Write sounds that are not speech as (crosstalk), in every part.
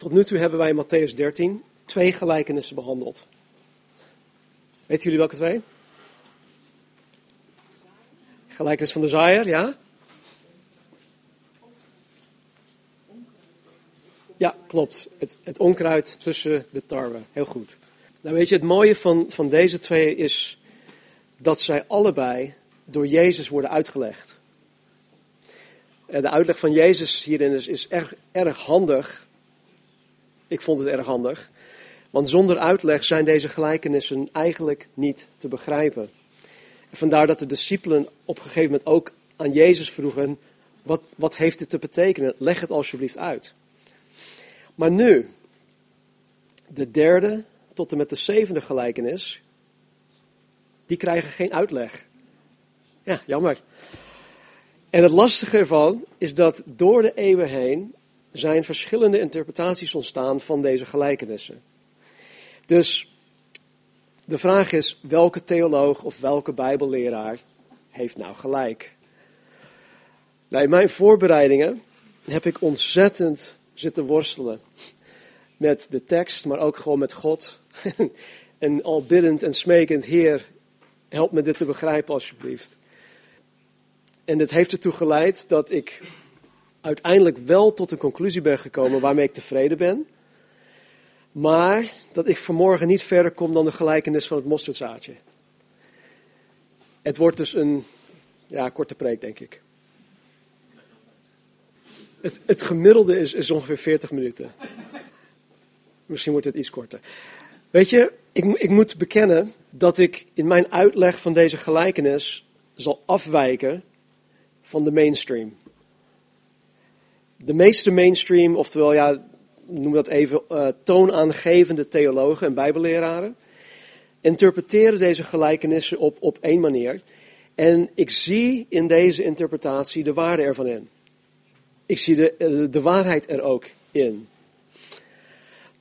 Tot nu toe hebben wij in Matthäus 13 twee gelijkenissen behandeld. Weten jullie welke twee? Gelijkenis van de zaaier, ja? Ja, klopt. Het, het onkruid tussen de tarwe. Heel goed. Nou weet je, het mooie van, van deze twee is dat zij allebei door Jezus worden uitgelegd. Eh, De uitleg van Jezus hierin is, is erg, erg handig. Ik vond het erg handig. Want zonder uitleg zijn deze gelijkenissen eigenlijk niet te begrijpen. En vandaar dat de discipelen op een gegeven moment ook aan Jezus vroegen: wat, wat heeft dit te betekenen? Leg het alsjeblieft uit. Maar nu, de derde tot en met de zevende gelijkenis, die krijgen geen uitleg. Ja, jammer. En het lastige ervan is dat door de eeuwen heen zijn verschillende interpretaties ontstaan van deze gelijkenissen. Dus de vraag is, welke theoloog of welke bijbelleraar heeft nou gelijk? In mijn voorbereidingen heb ik ontzettend zitten worstelen met de tekst, maar ook gewoon met God. (laughs) en al biddend en smekend, Heer, help me dit te begrijpen alsjeblieft. En dit heeft ertoe geleid dat ik uiteindelijk wel tot een conclusie ben gekomen waarmee ik tevreden ben. Maar dat ik vanmorgen niet verder kom dan de gelijkenis van het mosterdzaadje. Het wordt dus een ja, korte preek, denk ik. Het, het gemiddelde is, is ongeveer 40 minuten. Misschien wordt het iets korter. Weet je, ik, ik moet bekennen dat ik in mijn uitleg van deze gelijkenis zal afwijken van de mainstream. De meeste mainstream, oftewel ja, noem dat even, uh, toonaangevende theologen en bijbelleraren, interpreteren deze gelijkenissen op, op één manier. En ik zie in deze interpretatie de waarde ervan in. Ik zie de, eh, de waarheid er ook in.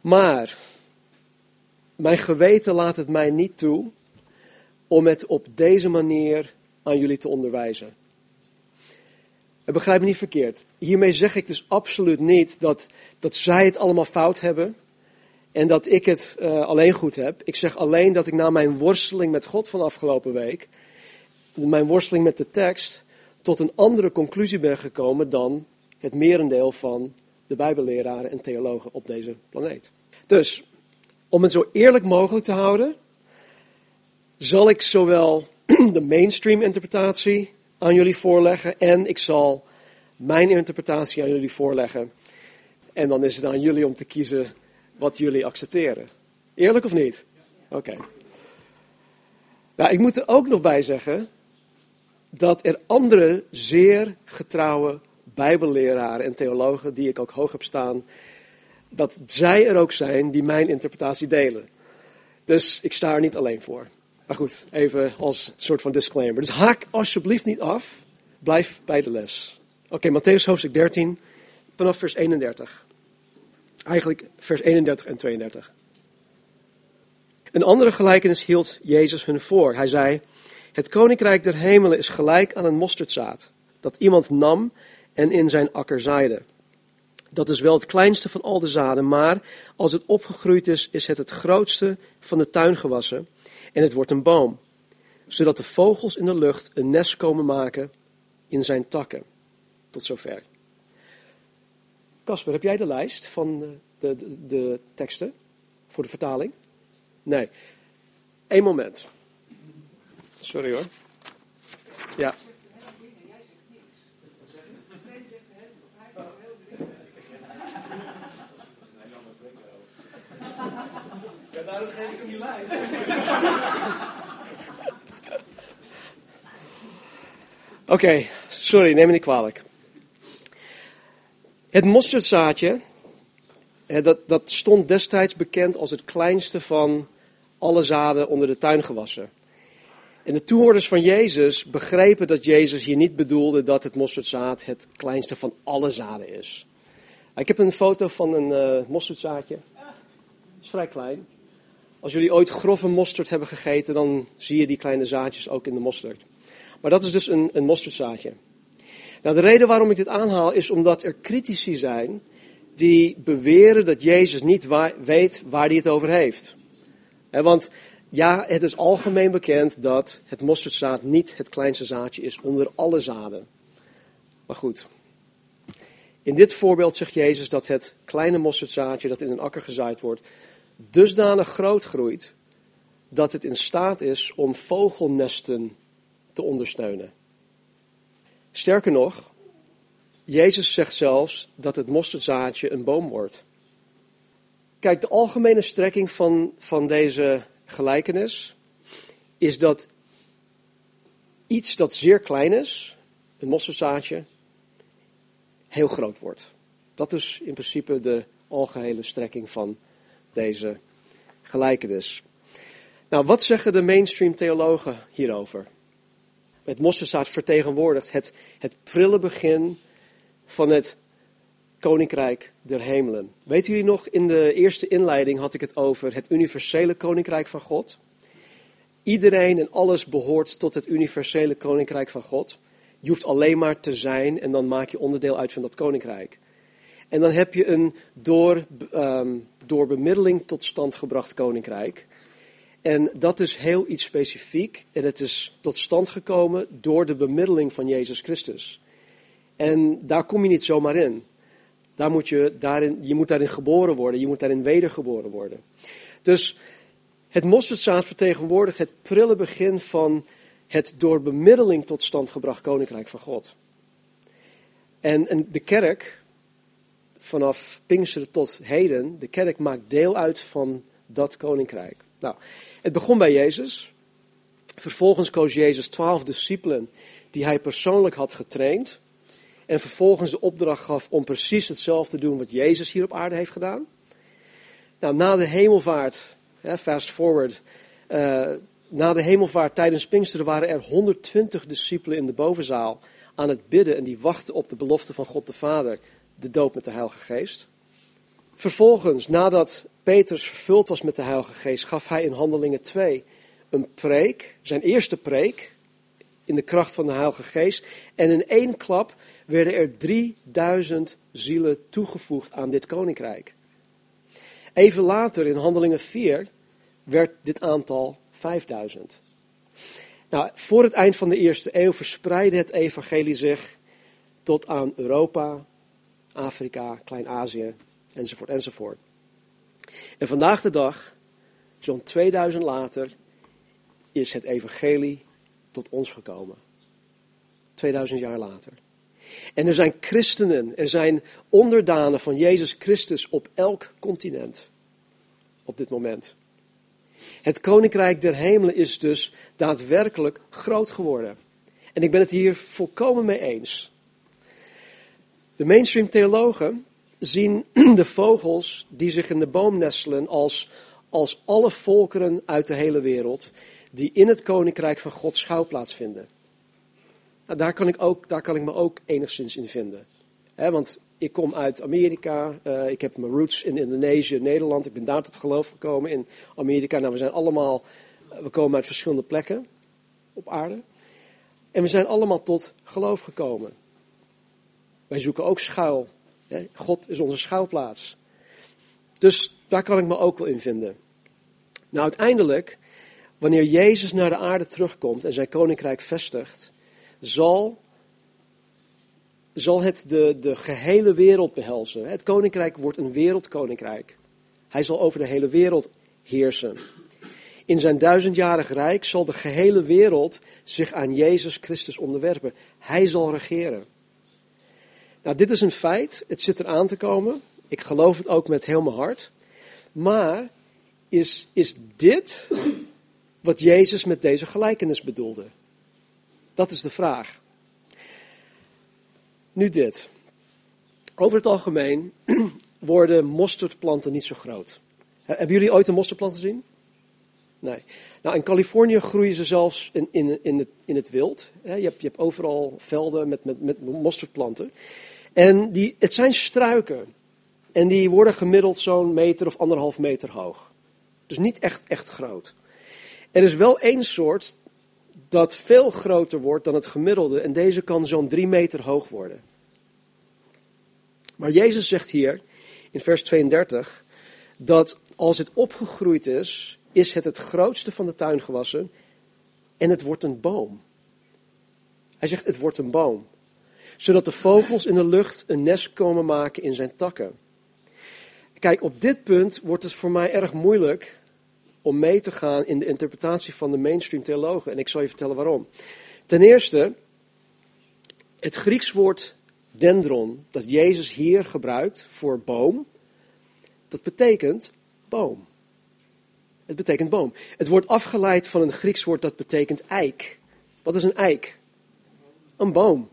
Maar mijn geweten laat het mij niet toe om het op deze manier aan jullie te onderwijzen. En begrijp me niet verkeerd. Hiermee zeg ik dus absoluut niet dat, dat zij het allemaal fout hebben en dat ik het uh, alleen goed heb. Ik zeg alleen dat ik na mijn worsteling met God van afgelopen week, mijn worsteling met de tekst, tot een andere conclusie ben gekomen dan het merendeel van de Bijbelleraren en theologen op deze planeet. Dus, om het zo eerlijk mogelijk te houden, zal ik zowel (clears throat) de mainstream interpretatie aan jullie voorleggen en ik zal mijn interpretatie aan jullie voorleggen. En dan is het aan jullie om te kiezen wat jullie accepteren. Eerlijk of niet? Oké. Nou, ik moet er ook nog bij zeggen dat er andere zeer getrouwe bijbelleraren en theologen, die ik ook hoog heb staan, dat zij er ook zijn die mijn interpretatie delen. Dus ik sta er niet alleen voor. Maar goed, even als soort van disclaimer. Dus haak alsjeblieft niet af. Blijf bij de les. Oké, okay, Matthäus hoofdstuk 13, vanaf vers 31. Eigenlijk vers 31 en 32. Een andere gelijkenis hield Jezus hun voor. Hij zei: Het koninkrijk der hemelen is gelijk aan een mosterdzaad, dat iemand nam en in zijn akker zaaide. Dat is wel het kleinste van al de zaden, maar als het opgegroeid is, is het het grootste van de tuingewassen en het wordt een boom, zodat de vogels in de lucht een nest komen maken in zijn takken. Tot zover. Casper, heb jij de lijst van de, de, de teksten voor de vertaling? Nee. Eén moment. Sorry hoor. Ja. Daarom geef ik hem die lijst. (laughs) Oké, sorry, neem me niet kwalijk. Het mosterdzaadje, dat, dat stond destijds bekend als het kleinste van alle zaden onder de tuingewassen. En de toehoorders van Jezus begrepen dat Jezus hier niet bedoelde dat het mosterdzaad het kleinste van alle zaden is. Ik heb een foto van een uh, mosterdzaadje. Het is vrij klein. Als jullie ooit grove mosterd hebben gegeten, dan zie je die kleine zaadjes ook in de mosterd. Maar dat is dus een, een mosterdzaadje. Nou, de reden waarom ik dit aanhaal is omdat er critici zijn die beweren dat Jezus niet weet waar hij het over heeft. want ja, het is algemeen bekend dat het mosterdzaad niet het kleinste zaadje is onder alle zaden. Maar goed, in dit voorbeeld zegt Jezus dat het kleine mosterdzaadje dat in een akker gezaaid wordt, dusdanig groot groeit dat het in staat is om vogelnesten te ondersteunen. Sterker nog, Jezus zegt zelfs dat het mosterdzaadje een boom wordt. Kijk, de algemene strekking van, van deze gelijkenis is dat iets dat zeer klein is, een mosterdzaadje, heel groot wordt. Dat is in principe de algehele strekking van deze gelijkenis. Nou, wat zeggen de mainstream theologen hierover? Het mosterdzaad vertegenwoordigt het, het prille begin van het koninkrijk der hemelen. Weten jullie nog, in de eerste inleiding had ik het over het universele koninkrijk van God. Iedereen en alles behoort tot het universele koninkrijk van God. Je hoeft alleen maar te zijn en dan maak je onderdeel uit van dat koninkrijk. En dan heb je een door, ehm, door bemiddeling tot stand gebracht koninkrijk. En dat is heel iets specifiek en het is tot stand gekomen door de bemiddeling van Jezus Christus. En daar kom je niet zomaar in. Daar moet je, daarin, je moet daarin geboren worden, je moet daarin wedergeboren worden. Dus het mosterdzaad vertegenwoordigt het prille begin van het door bemiddeling tot stand gebracht koninkrijk van God. En, en de kerk, vanaf Pinksteren tot heden, de kerk maakt deel uit van dat koninkrijk. Nou, het begon bij Jezus. Vervolgens koos Jezus twaalf discipelen die hij persoonlijk had getraind. En vervolgens de opdracht gaf om precies hetzelfde te doen wat Jezus hier op aarde heeft gedaan. Nou, na de hemelvaart, fast forward, uh, na de hemelvaart tijdens Pinksteren waren er 120 discipelen in de bovenzaal aan het bidden en die wachten op de belofte van God de Vader, de doop met de Heilige Geest. Vervolgens, nadat Petrus vervuld was met de Heilige Geest, gaf hij in Handelingen 2 een preek, zijn eerste preek, in de kracht van de Heilige Geest. En in één klap werden er 3000 zielen toegevoegd aan dit koninkrijk. Even later, in Handelingen 4, werd dit aantal 5000. Nou, voor het eind van de eerste eeuw verspreidde het evangelie zich tot aan Europa, Afrika, Klein-Azië, enzovoort, enzovoort. En vandaag de dag, zo'n 2000 later, is het evangelie tot ons gekomen. 2000 jaar later. En er zijn christenen, er zijn onderdanen van Jezus Christus op elk continent op dit moment. Het koninkrijk der hemelen is dus daadwerkelijk groot geworden. En ik ben het hier volkomen mee eens. De mainstream theologen zien (clears throat) de vogels die zich in de boom nestelen als, als alle volkeren uit de hele wereld die in het koninkrijk van God schouwplaats vinden. Nou, daar, kan ik ook, daar kan ik me ook enigszins in vinden. want ik kom uit Amerika, uh, ik heb mijn roots in Indonesië, Nederland. Ik ben daar tot geloof gekomen in Amerika. Nou, we zijn allemaal, eh, we komen uit verschillende plekken op aarde. En we zijn allemaal tot geloof gekomen. Wij zoeken ook schuil. God is onze schuilplaats. Dus daar kan ik me ook wel in vinden. Nou, uiteindelijk, wanneer Jezus naar de aarde terugkomt en zijn koninkrijk vestigt, zal zal het de, de gehele wereld behelzen. Het koninkrijk wordt een wereldkoninkrijk. Hij zal over de hele wereld heersen. In zijn duizendjarig rijk zal de gehele wereld zich aan Jezus Christus onderwerpen. Hij zal regeren. Nou, dit is een feit. Het zit eraan te komen. Ik geloof het ook met heel mijn hart. Maar is, is dit wat Jezus met deze gelijkenis bedoelde? Dat is de vraag. Nu dit. Over het algemeen (clears throat) worden mosterdplanten niet zo groot. Hebben jullie ooit een mosterdplant gezien? Nee. Nou, in Californië groeien ze zelfs in, in, in, het, in het wild. Je hebt, je hebt overal velden met, met, met mosterdplanten. En die, het zijn struiken. En die worden gemiddeld zo'n meter of anderhalf meter hoog. Dus niet echt, echt groot. Er is wel één soort dat veel groter wordt dan het gemiddelde. En deze kan zo'n drie meter hoog worden. Maar Jezus zegt hier, in vers 32 dat als het opgegroeid is, is het het grootste van de tuingewassen en het wordt een boom. Hij zegt het wordt een boom, zodat de vogels in de lucht een nest komen maken in zijn takken. Kijk, op dit punt wordt het voor mij erg moeilijk om mee te gaan in de interpretatie van de mainstream theologen. En ik zal je vertellen waarom. Ten eerste, het Grieks woord dendron, dat Jezus hier gebruikt voor boom, dat betekent boom. Het betekent boom. Het wordt afgeleid van een Grieks woord dat betekent eik. Wat is een eik? Een boom.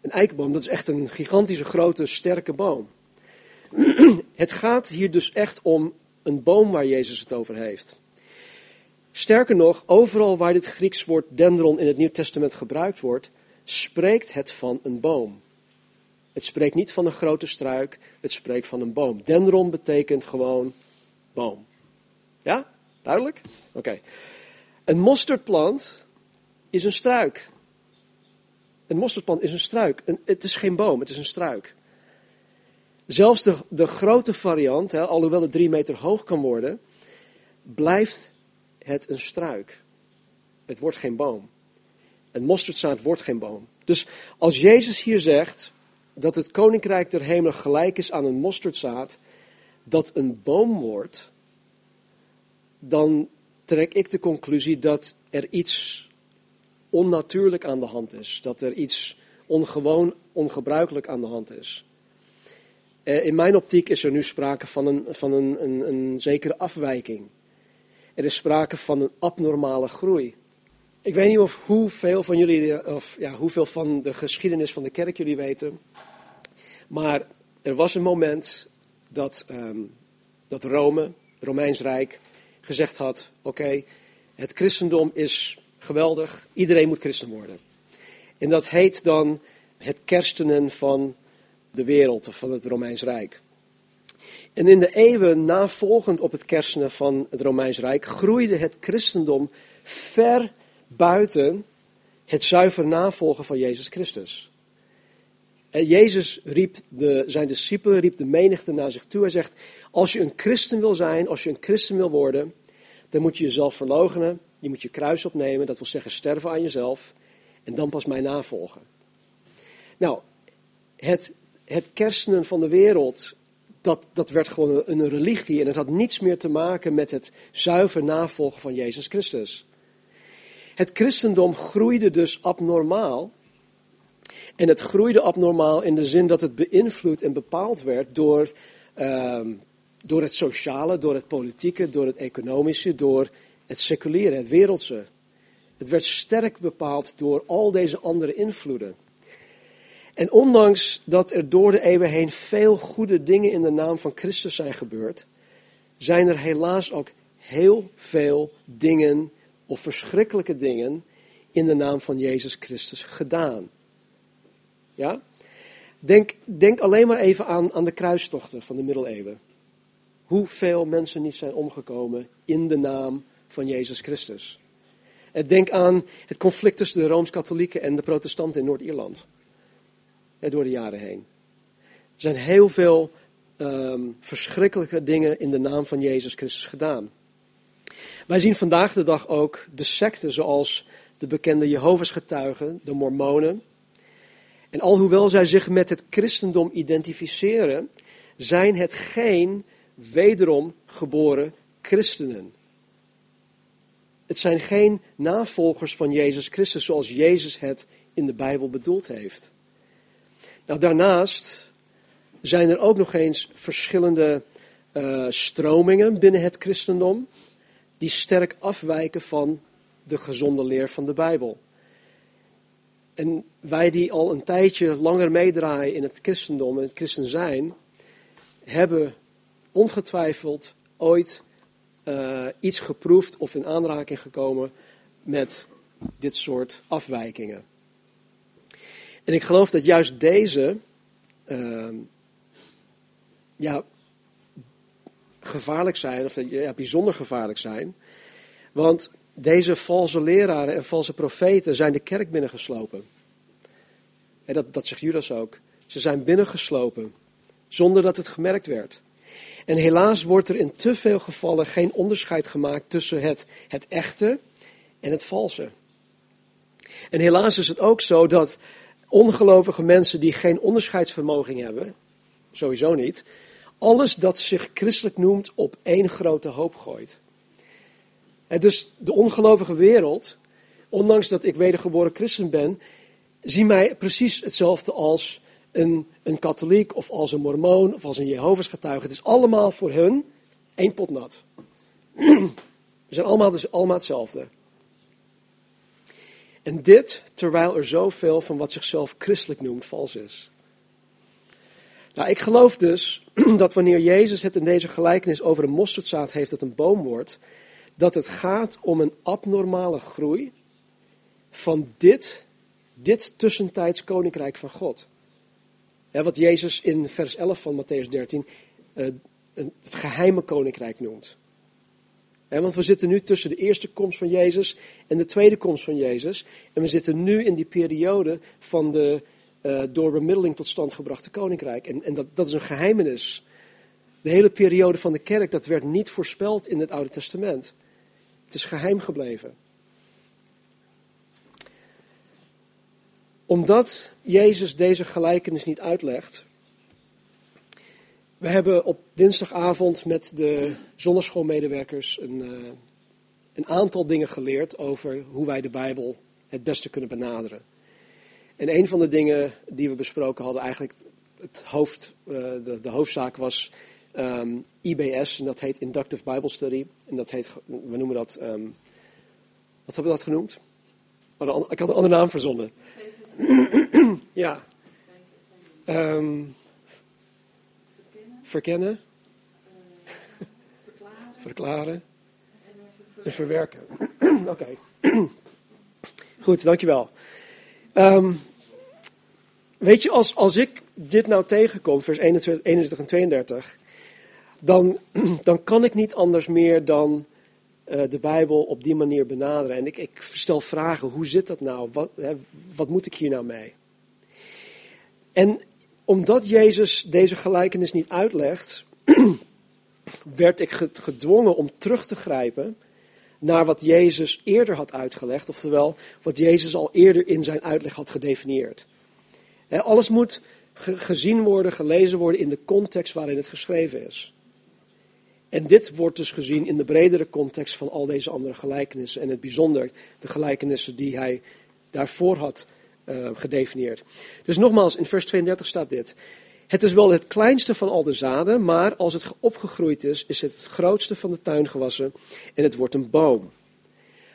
Een eikboom, dat is echt een gigantische, grote, sterke boom. (clears throat) Het gaat hier dus echt om een boom waar Jezus het over heeft. Sterker nog, overal waar dit Grieks woord dendron in het Nieuw Testament gebruikt wordt, spreekt het van een boom. Het spreekt niet van een grote struik, het spreekt van een boom. Dendron betekent gewoon boom. Ja? Duidelijk? Oké. Een mosterdplant is een struik. Een mosterdplant is een struik. Een, het is geen boom, het is een struik. Zelfs de, de grote variant, hè, alhoewel het drie meter hoog kan worden, blijft het een struik. Het wordt geen boom. Een mosterdzaad wordt geen boom. Dus als Jezus hier zegt dat het koninkrijk der hemelen gelijk is aan een mosterdzaad, dat een boom wordt, dan trek ik de conclusie dat er iets onnatuurlijk aan de hand is. Dat er iets ongewoon, ongebruikelijk aan de hand is. Eh, in mijn optiek is er nu sprake van een, van een, een, een zekere afwijking. Er is sprake van een abnormale groei. Ik weet niet of hoeveel van jullie, of ja, hoeveel van de geschiedenis van de kerk jullie weten. Maar er was een moment dat, um, dat Rome, Romeins Rijk, gezegd had: oké, het christendom is geweldig, iedereen moet christen worden. En dat heet dan het kerstenen van de wereld van het Romeins Rijk. En in de eeuwen navolgend op het kerstenen van het Romeins Rijk groeide het christendom ver buiten het zuiver navolgen van Jezus Christus. Jezus riep de, zijn discipelen, riep de menigte naar zich toe. Hij zegt, als je een christen wil zijn, als je een christen wil worden, dan moet je jezelf verloochenen. Je moet je kruis opnemen, dat wil zeggen sterven aan jezelf. En dan pas mij navolgen. Nou, het, het kerstenen van de wereld, dat, dat werd gewoon een religie. En het had niets meer te maken met het zuiver navolgen van Jezus Christus. Het christendom groeide dus abnormaal. En het groeide abnormaal in de zin dat het beïnvloed en bepaald werd door, uh, door het sociale, door het politieke, door het economische, door het seculiere, het wereldse. Het werd sterk bepaald door al deze andere invloeden. En ondanks dat er door de eeuwen heen veel goede dingen in de naam van Christus zijn gebeurd, zijn er helaas ook heel veel dingen of verschrikkelijke dingen in de naam van Jezus Christus gedaan. Ja? Denk, denk alleen maar even aan, aan de kruistochten van de middeleeuwen. Hoeveel mensen niet zijn omgekomen in de naam van Jezus Christus. En denk aan het conflict tussen de Rooms-Katholieken en de protestanten in Noord-Ierland. Door de jaren heen. Er zijn heel veel um, verschrikkelijke dingen in de naam van Jezus Christus gedaan. Wij zien vandaag de dag ook de secten zoals de bekende Jehovah's getuigen, de Mormonen. En alhoewel zij zich met het christendom identificeren, zijn het geen wederom geboren christenen. Het zijn geen navolgers van Jezus Christus zoals Jezus het in de Bijbel bedoeld heeft. Nou, daarnaast zijn er ook nog eens verschillende uh, stromingen binnen het christendom die sterk afwijken van de gezonde leer van de Bijbel. En wij die al een tijdje langer meedraaien in het christendom en het christen zijn, hebben ongetwijfeld ooit uh, iets geproefd of in aanraking gekomen met dit soort afwijkingen. En ik geloof dat juist deze uh, ja, gevaarlijk zijn, of ja, bijzonder gevaarlijk zijn. Want deze valse leraren en valse profeten zijn de kerk binnengeslopen. En dat, dat zegt Judas ook. Ze zijn binnengeslopen zonder dat het gemerkt werd. En helaas wordt er in te veel gevallen geen onderscheid gemaakt tussen het, het echte en het valse. En helaas is het ook zo dat ongelovige mensen die geen onderscheidsvermogen hebben, sowieso niet, alles dat zich christelijk noemt op één grote hoop gooit. Dus de ongelovige wereld, ondanks dat ik wedergeboren christen ben, zie mij precies hetzelfde als een, een katholiek of als een mormoon of als een Jehovah's getuige. Het is allemaal voor hun één pot nat. (clears throat) We zijn allemaal, dus allemaal hetzelfde. En dit terwijl er zoveel van wat zichzelf christelijk noemt vals is. Nou, ik geloof dus (clears throat) dat wanneer Jezus het in deze gelijkenis over een mosterdzaad heeft dat een boom wordt, dat het gaat om een abnormale groei van dit, dit tussentijds koninkrijk van God. wat Jezus in vers 11 van Matthäus 13 uh, het geheime koninkrijk noemt. want we zitten nu tussen de eerste komst van Jezus en de tweede komst van Jezus. En we zitten nu in die periode van de uh, door bemiddeling tot stand gebrachte koninkrijk. En, en dat, dat is een geheimenis. De hele periode van de kerk, dat werd niet voorspeld in het Oude Testament. Het is geheim gebleven. Omdat Jezus deze gelijkenis niet uitlegt. We hebben op dinsdagavond met de zonderschoolmedewerkers een, uh, een aantal dingen geleerd over hoe wij de Bijbel het beste kunnen benaderen. En een van de dingen die we besproken hadden, eigenlijk het hoofd, uh, de, de, hoofdzaak was um, IBS, en dat heet Inductive Bible Study. En dat heet, we noemen dat, um, wat hebben we dat genoemd? Oh, ik had een andere naam verzonnen. (clears throat) ja. Um, verkennen. Verklaren. (laughs) En verwerken. (clears throat) Oké. Okay. (clears throat) Goed, dankjewel. Um, weet je, als, als ik dit nou tegenkom, vers 21, 21 en 32, dan, (clears throat) dan kan ik niet anders meer dan uh, de Bijbel op die manier benaderen. En ik, ik stel vragen, hoe zit dat nou? Wat, hè, wat moet ik hier nou mee? En omdat Jezus deze gelijkenis niet uitlegt, (clears throat) werd ik gedwongen om terug te grijpen naar wat Jezus eerder had uitgelegd, oftewel wat Jezus al eerder in zijn uitleg had gedefinieerd. Alles moet gezien worden, gelezen worden in de context waarin het geschreven is. En dit wordt dus gezien in de bredere context van al deze andere gelijkenissen. En het bijzonder de gelijkenissen die hij daarvoor had uh, gedefinieerd. Dus nogmaals, in vers 32 staat dit. Het is wel het kleinste van al de zaden, maar als het opgegroeid is, is het het grootste van de tuingewassen en het wordt een boom.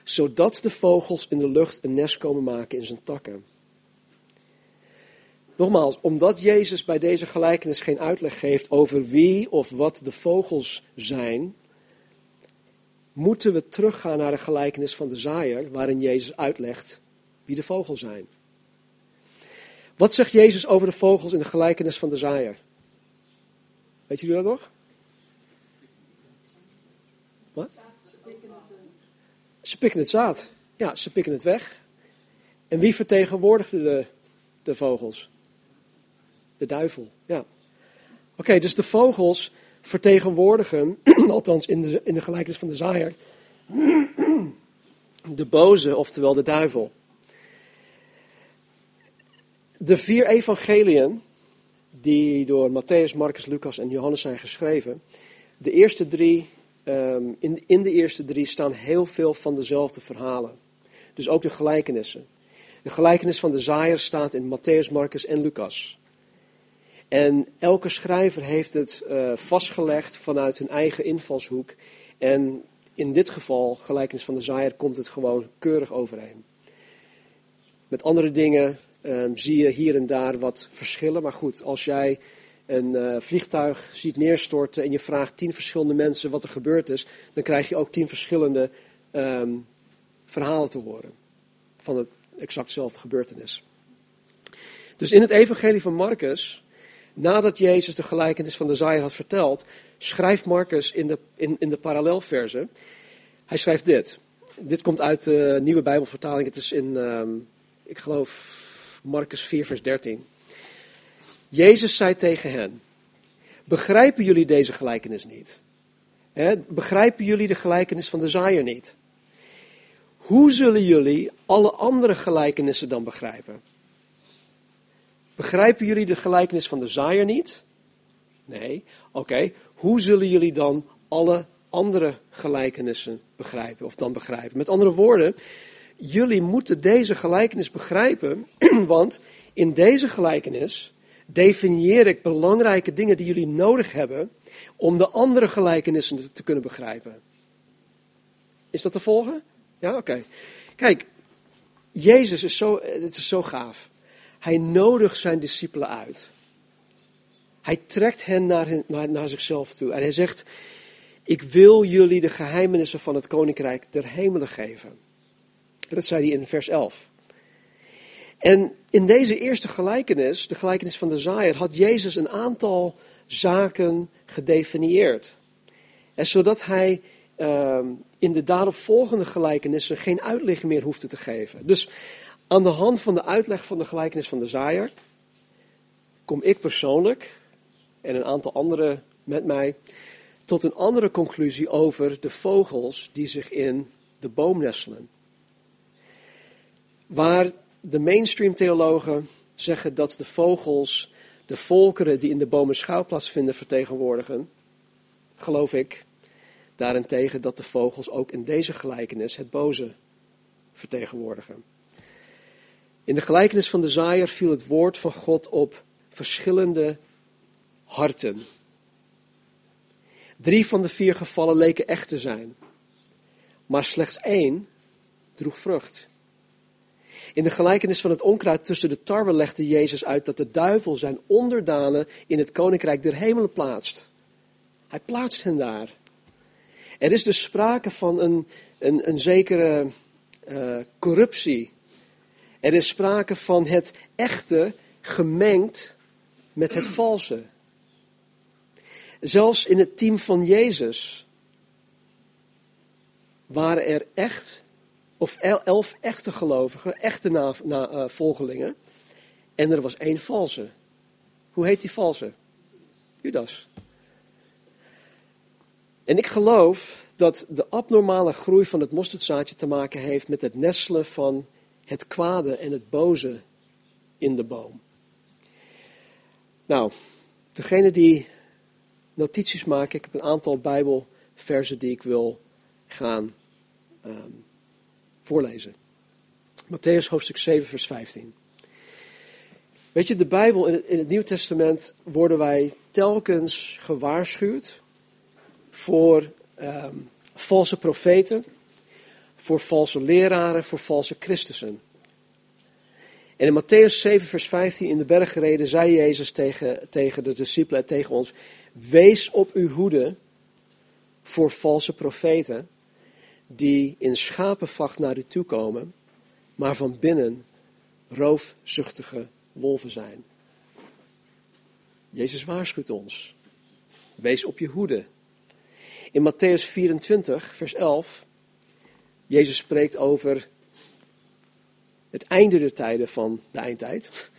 Zodat de vogels in de lucht een nest komen maken in zijn takken. Nogmaals, omdat Jezus bij deze gelijkenis geen uitleg geeft over wie of wat de vogels zijn, moeten we teruggaan naar de gelijkenis van de zaaier, waarin Jezus uitlegt wie de vogels zijn. Wat zegt Jezus over de vogels in de gelijkenis van de zaaier? Weet jullie dat nog? Wat? Ze pikken het zaad. Ja, ze pikken het weg. En wie vertegenwoordigde de, de vogels? De duivel, ja. Oké, dus de vogels vertegenwoordigen, (clears throat) althans in de, in de gelijkenis van de zaaier, (clears throat) de boze, oftewel de duivel. De vier evangeliën, die door Matthäus, Marcus, Lucas en Johannes zijn geschreven, de eerste drie, ehm, in, in de eerste drie staan heel veel van dezelfde verhalen. Dus ook de gelijkenissen. De gelijkenis van de zaaier staat in Matthäus, Marcus en Lucas. En elke schrijver heeft het uh, vastgelegd vanuit hun eigen invalshoek. En in dit geval, gelijkenis van de zaaier, komt het gewoon keurig overeen. Met andere dingen um, zie je hier en daar wat verschillen. Maar goed, als jij een uh, vliegtuig ziet neerstorten en je vraagt tien verschillende mensen wat er gebeurd is, dan krijg je ook tien verschillende um, verhalen te horen van het exactzelfde gebeurtenis. Dus in het evangelie van Marcus, nadat Jezus de gelijkenis van de zaaier had verteld, schrijft Marcus in de, in, de parallelverse, hij schrijft dit. Dit komt uit de nieuwe Bijbelvertaling, het is in, um, ik geloof, Marcus 4, vers 13. Jezus zei tegen hen: begrijpen jullie deze gelijkenis niet? Begrijpen jullie de gelijkenis van de zaaier niet? Hoe zullen jullie alle andere gelijkenissen dan begrijpen? Begrijpen jullie de gelijkenis van de zaaier niet? Nee. Oké, hoe zullen jullie dan alle andere gelijkenissen begrijpen of dan begrijpen? Met andere woorden, jullie moeten deze gelijkenis begrijpen, (clears throat) want in deze gelijkenis definieer ik belangrijke dingen die jullie nodig hebben om de andere gelijkenissen te kunnen begrijpen. Is dat te volgen? Ja, oké. Kijk, Jezus is zo, het is zo gaaf. Hij nodigt zijn discipelen uit. Hij trekt hen naar, naar, naar zichzelf toe. En hij zegt, ik wil jullie de geheimenissen van het koninkrijk der hemelen geven. Dat zei hij in vers 11. En in deze eerste gelijkenis, de gelijkenis van de zaaier, had Jezus een aantal zaken gedefinieerd. En zodat hij uh, in de daaropvolgende gelijkenissen geen uitleg meer hoefde te geven. Dus aan de hand van de uitleg van de gelijkenis van de zaaier kom ik persoonlijk en een aantal anderen met mij tot een andere conclusie over de vogels die zich in de boom nestelen. Waar de mainstream theologen zeggen dat de vogels de volkeren die in de bomen schouwplaats vinden vertegenwoordigen, geloof ik daarentegen dat de vogels ook in deze gelijkenis het boze vertegenwoordigen. In de gelijkenis van de zaaier viel het woord van God op verschillende harten. Drie van de vier gevallen leken echt te zijn, maar slechts één droeg vrucht. In de gelijkenis van het onkruid tussen de tarwe legde Jezus uit dat de duivel zijn onderdanen in het koninkrijk der hemelen plaatst. Hij plaatst hen daar. Er is dus sprake van een, een, een zekere uh, corruptie. Er is sprake van het echte gemengd met het valse. Zelfs in het team van Jezus waren er echt of elf echte gelovigen, echte na, na, uh, volgelingen. En er was één valse. Hoe heet die valse? Judas. En ik geloof dat de abnormale groei van het mosterdzaadje te maken heeft met het nestelen van het kwade en het boze in de boom. Nou, degene die notities maken, ik heb een aantal Bijbelversen die ik wil gaan um, voorlezen. Matthäus hoofdstuk 7, vers 15. Weet je, de Bijbel in het, in Nieuw Testament worden wij telkens gewaarschuwd voor um, valse profeten, voor valse leraren, voor valse Christussen. En in Matthäus 7, vers 15 in de bergreden zei Jezus tegen, tegen de discipelen, tegen ons, wees op uw hoede voor valse profeten die in schapenvacht naar u toe komen, maar van binnen roofzuchtige wolven zijn. Jezus waarschuwt ons. Wees op je hoede. In Matthäus 24, vers 11, Jezus spreekt over het einde der tijden van de eindtijd.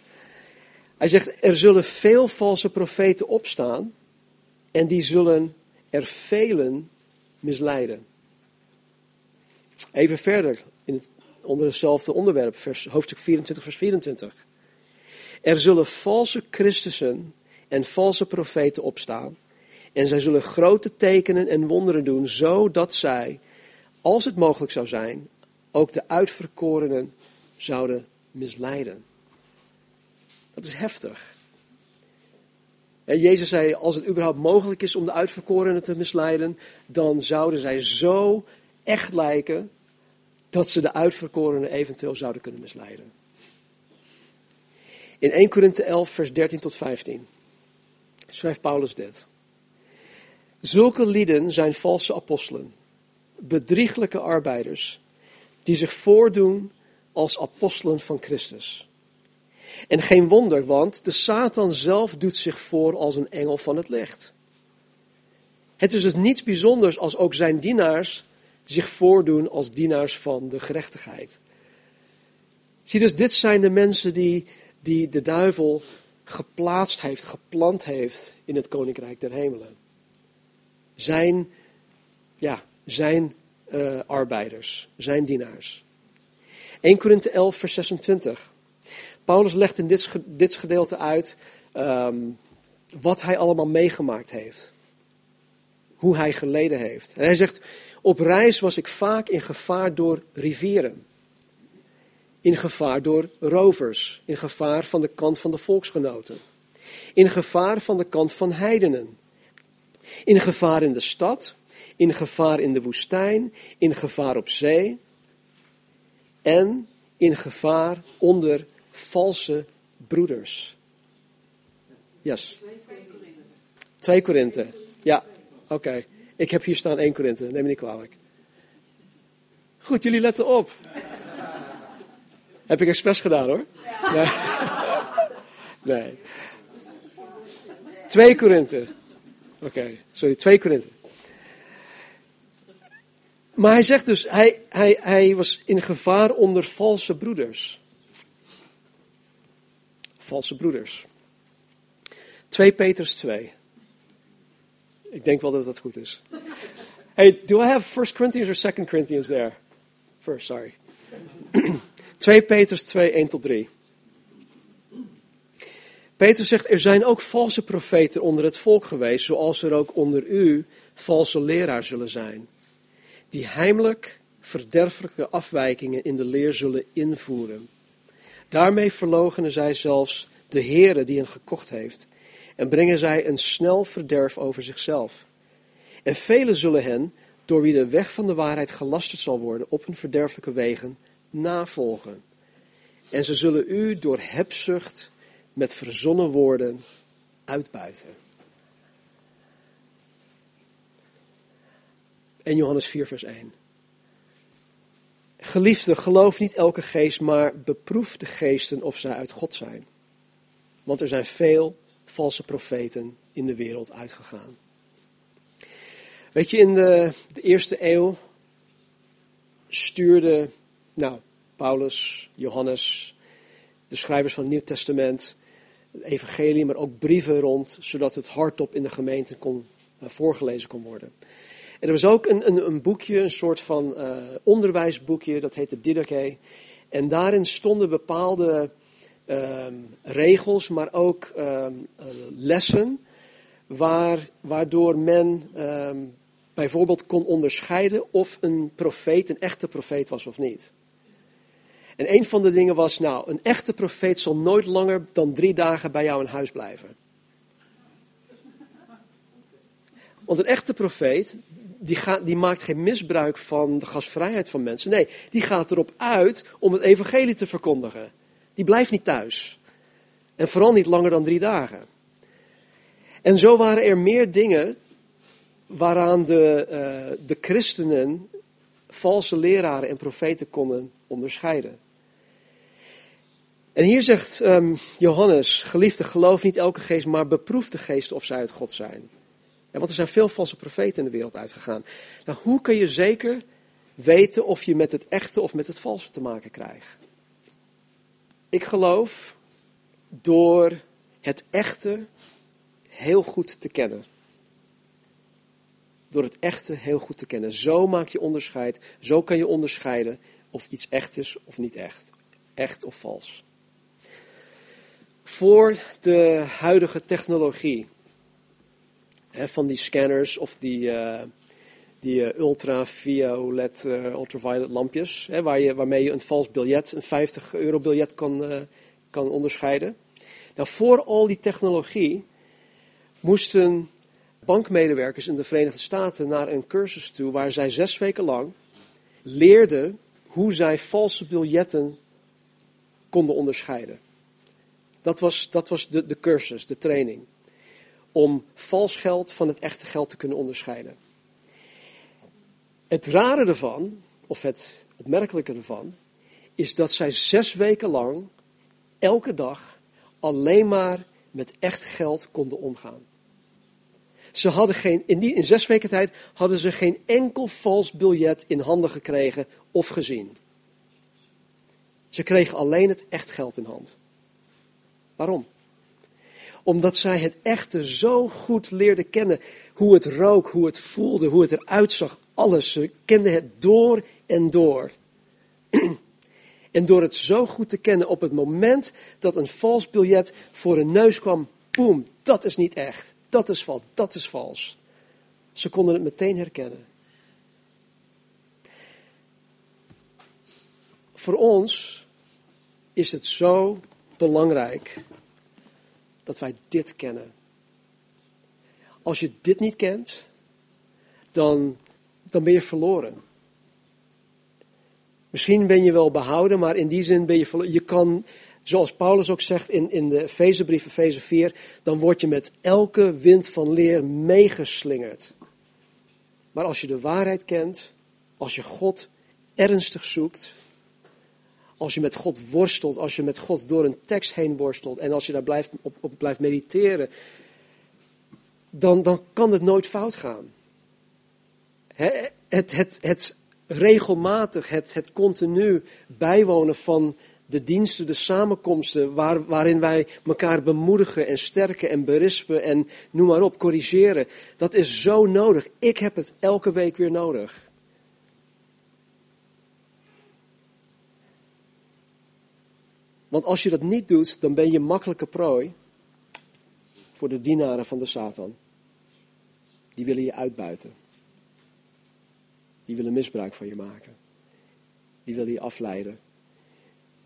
Hij zegt, er zullen veel valse profeten opstaan en die zullen er velen misleiden. Even verder, in het, onder hetzelfde onderwerp, vers, hoofdstuk 24, vers 24. Er zullen valse Christussen en valse profeten opstaan. En zij zullen grote tekenen en wonderen doen, zodat zij, als het mogelijk zou zijn, ook de uitverkorenen zouden misleiden. Dat is heftig. En Jezus zei, als het überhaupt mogelijk is om de uitverkorenen te misleiden, dan zouden zij zo echt lijken dat ze de uitverkorenen eventueel zouden kunnen misleiden. In 1 Korinthe 11, vers 13 tot 15 schrijft Paulus dit. Zulke lieden zijn valse apostelen, bedrieglijke arbeiders, die zich voordoen als apostelen van Christus. En geen wonder, want de Satan zelf doet zich voor als een engel van het licht. Het is dus niets bijzonders als ook zijn dienaars zich voordoen als dienaars van de gerechtigheid. Zie dus, dit zijn de mensen die, die de duivel geplaatst heeft, geplant heeft in het koninkrijk der hemelen. Zijn, ja, zijn uh, arbeiders, zijn dienaars. 1 Korinthe 11, vers 26. Paulus legt in dit, dit gedeelte uit um, wat hij allemaal meegemaakt heeft. Hoe hij geleden heeft. En hij zegt, op reis was ik vaak in gevaar door rivieren. In gevaar door rovers. In gevaar van de kant van de volksgenoten. In gevaar van de kant van heidenen. In gevaar in de stad. In gevaar in de woestijn. In gevaar op zee. En in gevaar onder valse broeders. Yes. 2 Korinthe. Ja, oké. Ik heb hier staan 1 Korinthe, neem me niet kwalijk. Goed, jullie letten op. heb ik expres gedaan hoor. (laughs) Nee. nee. 2 Korinthe. Oké, sorry, 2 Korinthe. Maar hij zegt dus, hij, hij, hij was in gevaar onder valse broeders. Valse broeders. 2 Petrus 2. Ik denk wel dat dat goed is. Hey, do I have 1 Corinthians or 2 Corinthians there? First, sorry. 2 Petrus 2, 1 tot 3. Petrus zegt, er zijn ook valse profeten onder het volk geweest, zoals er ook onder u valse leraar zullen zijn, die heimelijk verderfelijke afwijkingen in de leer zullen invoeren. Daarmee verlogenen zij zelfs de Heere die hen gekocht heeft en brengen zij een snel verderf over zichzelf. En velen zullen hen, door wie de weg van de waarheid gelasterd zal worden op hun verderfelijke wegen, navolgen. En ze zullen u door hebzucht met verzonnen woorden uitbuiten. En Johannes 4, vers 1. Geliefde, geloof niet elke geest, maar beproef de geesten of zij uit God zijn. Want er zijn veel valse profeten in de wereld uitgegaan. Weet je, in de, eerste eeuw stuurde nou, Paulus, Johannes, de schrijvers van het Nieuw Testament, het evangelie, maar ook brieven rond, zodat het hardop in de gemeente kon, uh, voorgelezen kon worden. Er was ook een, een, een boekje, een soort van uh, onderwijsboekje, dat heette Didache. En daarin stonden bepaalde um, regels, maar ook um, lessen, waar, waardoor men um, bijvoorbeeld kon onderscheiden of een profeet een echte profeet was of niet. En een van de dingen was, nou, een echte profeet zal nooit langer dan drie dagen bij jou in huis blijven. Want een echte profeet, die, die maakt geen misbruik van de gastvrijheid van mensen. Nee, die gaat erop uit om het evangelie te verkondigen. Die blijft niet thuis. En vooral niet langer dan drie dagen. En zo waren er meer dingen waaraan de, uh, de christenen valse leraren en profeten konden onderscheiden. En hier zegt um, Johannes, geliefde, geloof niet elke geest, maar beproef de geest of zij uit God zijn. Ja, want er zijn veel valse profeten in de wereld uitgegaan. Nou, hoe kun je zeker weten of je met het echte of met het valse te maken krijgt? Ik geloof door het echte heel goed te kennen. Door het echte heel goed te kennen. Zo maak je onderscheid. Zo kan je onderscheiden of iets echt is of niet echt. Echt of vals. Voor de huidige technologie hè, van die scanners of die, uh, die uh, ultraviolet, uh, ultraviolet lampjes, hè, waar je, waarmee je een vals biljet, een 50 euro biljet kan, kan onderscheiden. Nou, voor al die technologie moesten bankmedewerkers in de Verenigde Staten naar een cursus toe waar zij zes weken lang leerden hoe zij valse biljetten konden onderscheiden. Dat was, dat was de, de cursus, de training. Om vals geld van het echte geld te kunnen onderscheiden. Het rare ervan, of het opmerkelijke ervan, is dat zij zes weken lang, elke dag, alleen maar met echt geld konden omgaan. Ze hadden geen, in, die, in zes weken tijd hadden ze geen enkel vals biljet in handen gekregen of gezien. Ze kregen alleen het echt geld in hand. Waarom? Omdat zij het echte zo goed leerden kennen. Hoe het rook, hoe het voelde, hoe het eruit zag. Alles. Ze kenden het door en door. (clears throat) En door het zo goed te kennen op het moment dat een vals biljet voor hun neus kwam, boem, dat is niet echt. Dat is vals, dat is vals. Ze konden het meteen herkennen. Voor ons is het zo belangrijk dat wij dit kennen. Als je dit niet kent, dan, dan ben je verloren. Misschien ben je wel behouden, maar in die zin ben je verloren. Je kan, zoals Paulus ook zegt in, in de Efezebrief, Efeze 4, dan word je met elke wind van leer meegeslingerd. Maar als je de waarheid kent, als je God ernstig zoekt, als je met God worstelt, als je met God door een tekst heen worstelt en als je daar blijft, op, op blijft mediteren, dan, dan kan het nooit fout gaan. Het, het, het, regelmatig, het, het continu bijwonen van de diensten, de samenkomsten, waar, waarin wij elkaar bemoedigen en sterken en berispen en noem maar op, corrigeren. Dat is zo nodig. Ik heb het elke week weer nodig. Want als je dat niet doet, dan ben je makkelijke prooi voor de dienaren van de Satan. Die willen je uitbuiten. Die willen misbruik van je maken. Die willen je afleiden.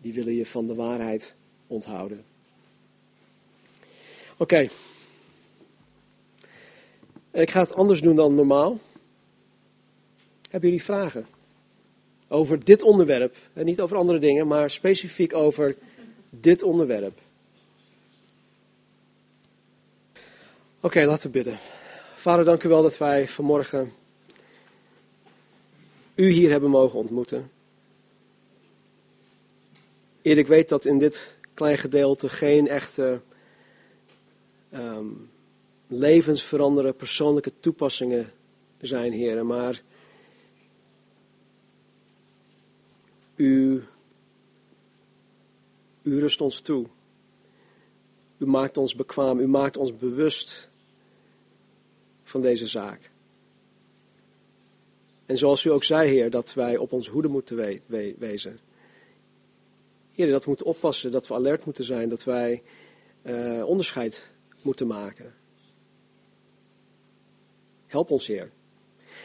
Die willen je van de waarheid onthouden. Oké. Ik ga het anders doen dan normaal. Hebben jullie vragen? Over dit onderwerp. En niet over andere dingen, maar specifiek over dit onderwerp. Oké, laten we bidden. Vader, dank u wel dat wij vanmorgen u hier hebben mogen ontmoeten. Eer ik weet dat in dit klein gedeelte geen echte um, levensveranderende persoonlijke toepassingen zijn, heren, maar u, u rust ons toe. U maakt ons bekwaam, u maakt ons bewust van deze zaak. En zoals u ook zei, Heer, dat wij op ons hoede moeten we we wezen. Heer, dat we moeten oppassen, dat we alert moeten zijn, dat wij uh, onderscheid moeten maken. Help ons, Heer.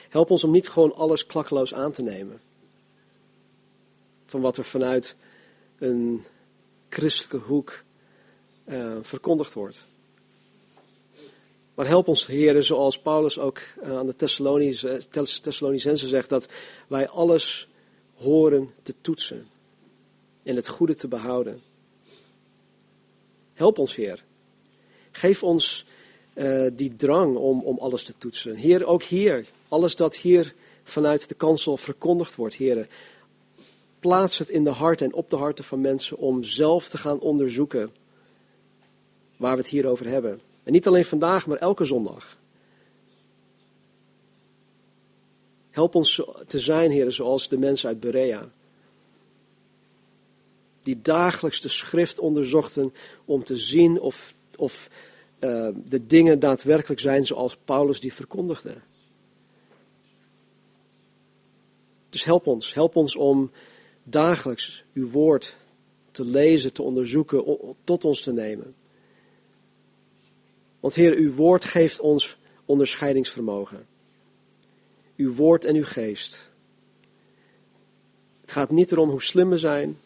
Help ons om niet gewoon alles klakkeloos aan te nemen. Van wat er vanuit een christelijke hoek uh, verkondigd wordt. Maar help ons, heren, zoals Paulus ook eh, aan de Thessalonicense zegt, dat wij alles horen te toetsen en het goede te behouden. Help ons, Heer. Geef ons uh, die drang om, om alles te toetsen. Heer, ook hier, alles dat hier vanuit de kansel verkondigd wordt, Heer, plaats het in de hart en op de harten van mensen om zelf te gaan onderzoeken waar we het hier over hebben. En niet alleen vandaag, maar elke zondag. Help ons te zijn, heren, zoals de mensen uit Berea. Die dagelijks de schrift onderzochten om te zien of, of uh, de dingen daadwerkelijk zijn zoals Paulus die verkondigde. Dus help ons, help ons om dagelijks uw woord te lezen, te onderzoeken, tot ons te nemen. Want Heer, uw woord geeft ons onderscheidingsvermogen. Uw woord en uw geest. Het gaat niet erom hoe slim we zijn.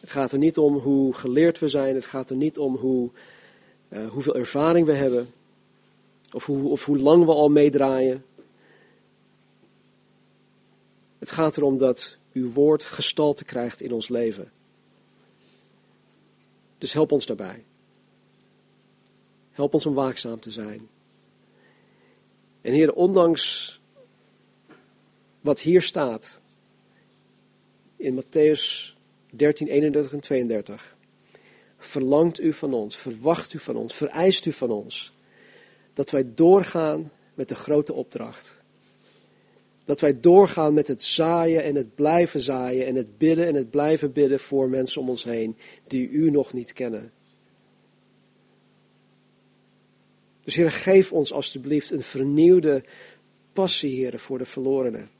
Het gaat er niet om hoe geleerd we zijn. Het gaat er niet om hoe, uh, hoeveel ervaring we hebben. Of hoe, of hoe lang we al meedraaien. Het gaat erom dat uw woord gestalte krijgt in ons leven. Dus help ons daarbij. Help ons om waakzaam te zijn. En Heer, ondanks wat hier staat in Matthäus 13, 31 en 32, verlangt u van ons, verwacht u van ons, vereist u van ons dat wij doorgaan met de grote opdracht. Dat wij doorgaan met het zaaien en het blijven zaaien en het bidden en het blijven bidden voor mensen om ons heen die u nog niet kennen. Dus Heer, geef ons alstublieft een vernieuwde passie, Heer, voor de verlorenen.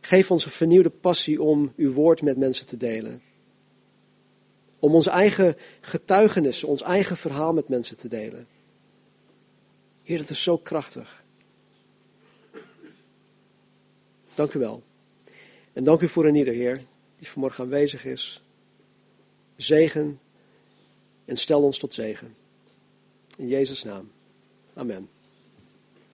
Geef ons een vernieuwde passie om uw woord met mensen te delen. Om onze eigen getuigenissen, ons eigen verhaal met mensen te delen. Heer, dat is zo krachtig. Dank u wel. En dank u voor een ieder, Heer, die vanmorgen aanwezig is. Zegen en stel ons tot zegen. In Jezus' naam. Amen.